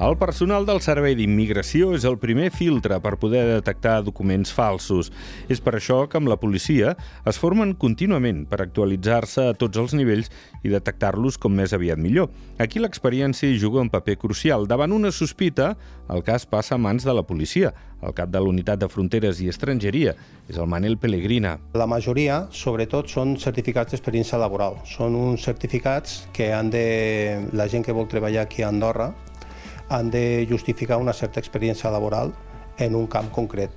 El personal del Servei d'Immigració és el primer filtre per poder detectar documents falsos. És per això que amb la policia es formen contínuament per actualitzar-se a tots els nivells i detectar-los com més aviat millor. Aquí l'experiència hi juga un paper crucial. Davant una sospita, el cas passa a mans de la policia. El cap de l'Unitat de Fronteres i Estrangeria és el Manel Pellegrina. La majoria, sobretot, són certificats d'experiència laboral. Són uns certificats que han de... la gent que vol treballar aquí a Andorra han de justificar una certa experiència laboral en un camp concret.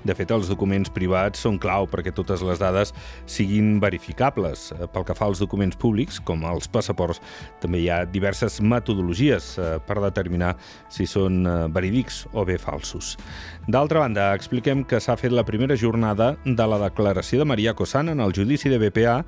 De fet, els documents privats són clau perquè totes les dades siguin verificables. Pel que fa als documents públics, com els passaports, també hi ha diverses metodologies eh, per determinar si són eh, verídics o bé falsos. D'altra banda, expliquem que s'ha fet la primera jornada de la declaració de Maria Cosana en el judici de BPA.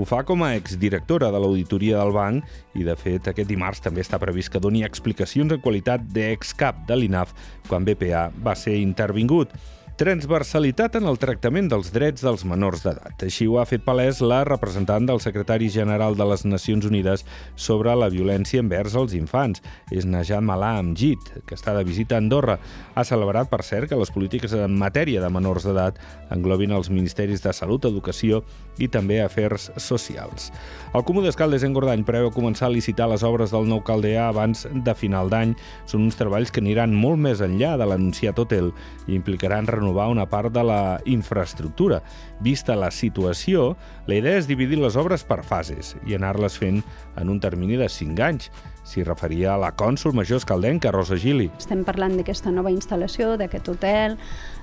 Ho fa com a exdirectora de l'Auditoria del Banc i, de fet, aquest dimarts també està previst que doni explicacions en qualitat d'excap de l'INAF quan BPA va ser intervingut transversalitat en el tractament dels drets dels menors d'edat. Així ho ha fet palès la representant del secretari general de les Nacions Unides sobre la violència envers els infants. És Najat Malà Amjid, que està de visita a Andorra. Ha celebrat, per cert, que les polítiques en matèria de menors d'edat englobin els ministeris de Salut, Educació i també Afers Socials. El Comú d'Escaldes en Gordany preveu començar a licitar les obres del nou caldeà abans de final d'any. Són uns treballs que aniran molt més enllà de l'anunciat hotel i implicaran renovar renovar una part de la infraestructura. Vista la situació, la idea és dividir les obres per fases i anar-les fent en un termini de 5 anys. S'hi referia a la cònsul major escaldenca, Rosa Gili. Estem parlant d'aquesta nova instal·lació, d'aquest hotel,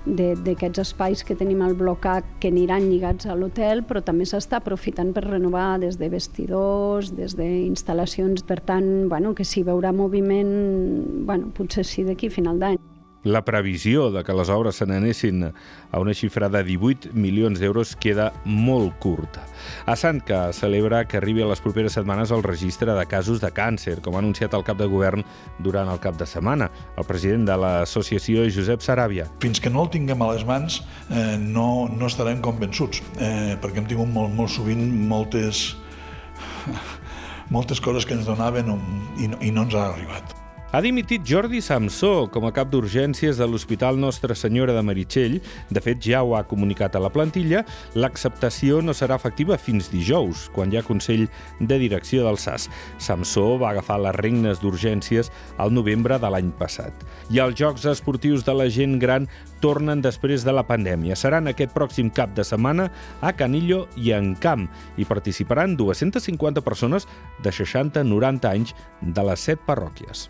d'aquests espais que tenim al bloc A que aniran lligats a l'hotel, però també s'està aprofitant per renovar des de vestidors, des d'instal·lacions, per tant, bueno, que s'hi veurà moviment, bueno, potser sí d'aquí final d'any. La previsió de que les obres se n'anessin a una xifra de 18 milions d'euros queda molt curta. A Sant que celebra que arribi a les properes setmanes el registre de casos de càncer, com ha anunciat el cap de govern durant el cap de setmana. El president de l'associació, Josep Saràbia. Fins que no el tinguem a les mans eh, no, no estarem convençuts, eh, perquè hem tingut molt, molt sovint moltes, moltes coses que ens donaven i no, i no ens ha arribat. Ha dimitit Jordi Samsó com a cap d'urgències de l'Hospital Nostra Senyora de Meritxell. De fet, ja ho ha comunicat a la plantilla. L'acceptació no serà efectiva fins dijous, quan hi ha Consell de Direcció del SAS. Samsó va agafar les regnes d'urgències al novembre de l'any passat. I els Jocs Esportius de la gent gran tornen després de la pandèmia. Seran aquest pròxim cap de setmana a Canillo i en Camp. Hi participaran 250 persones de 60-90 anys de les set parròquies.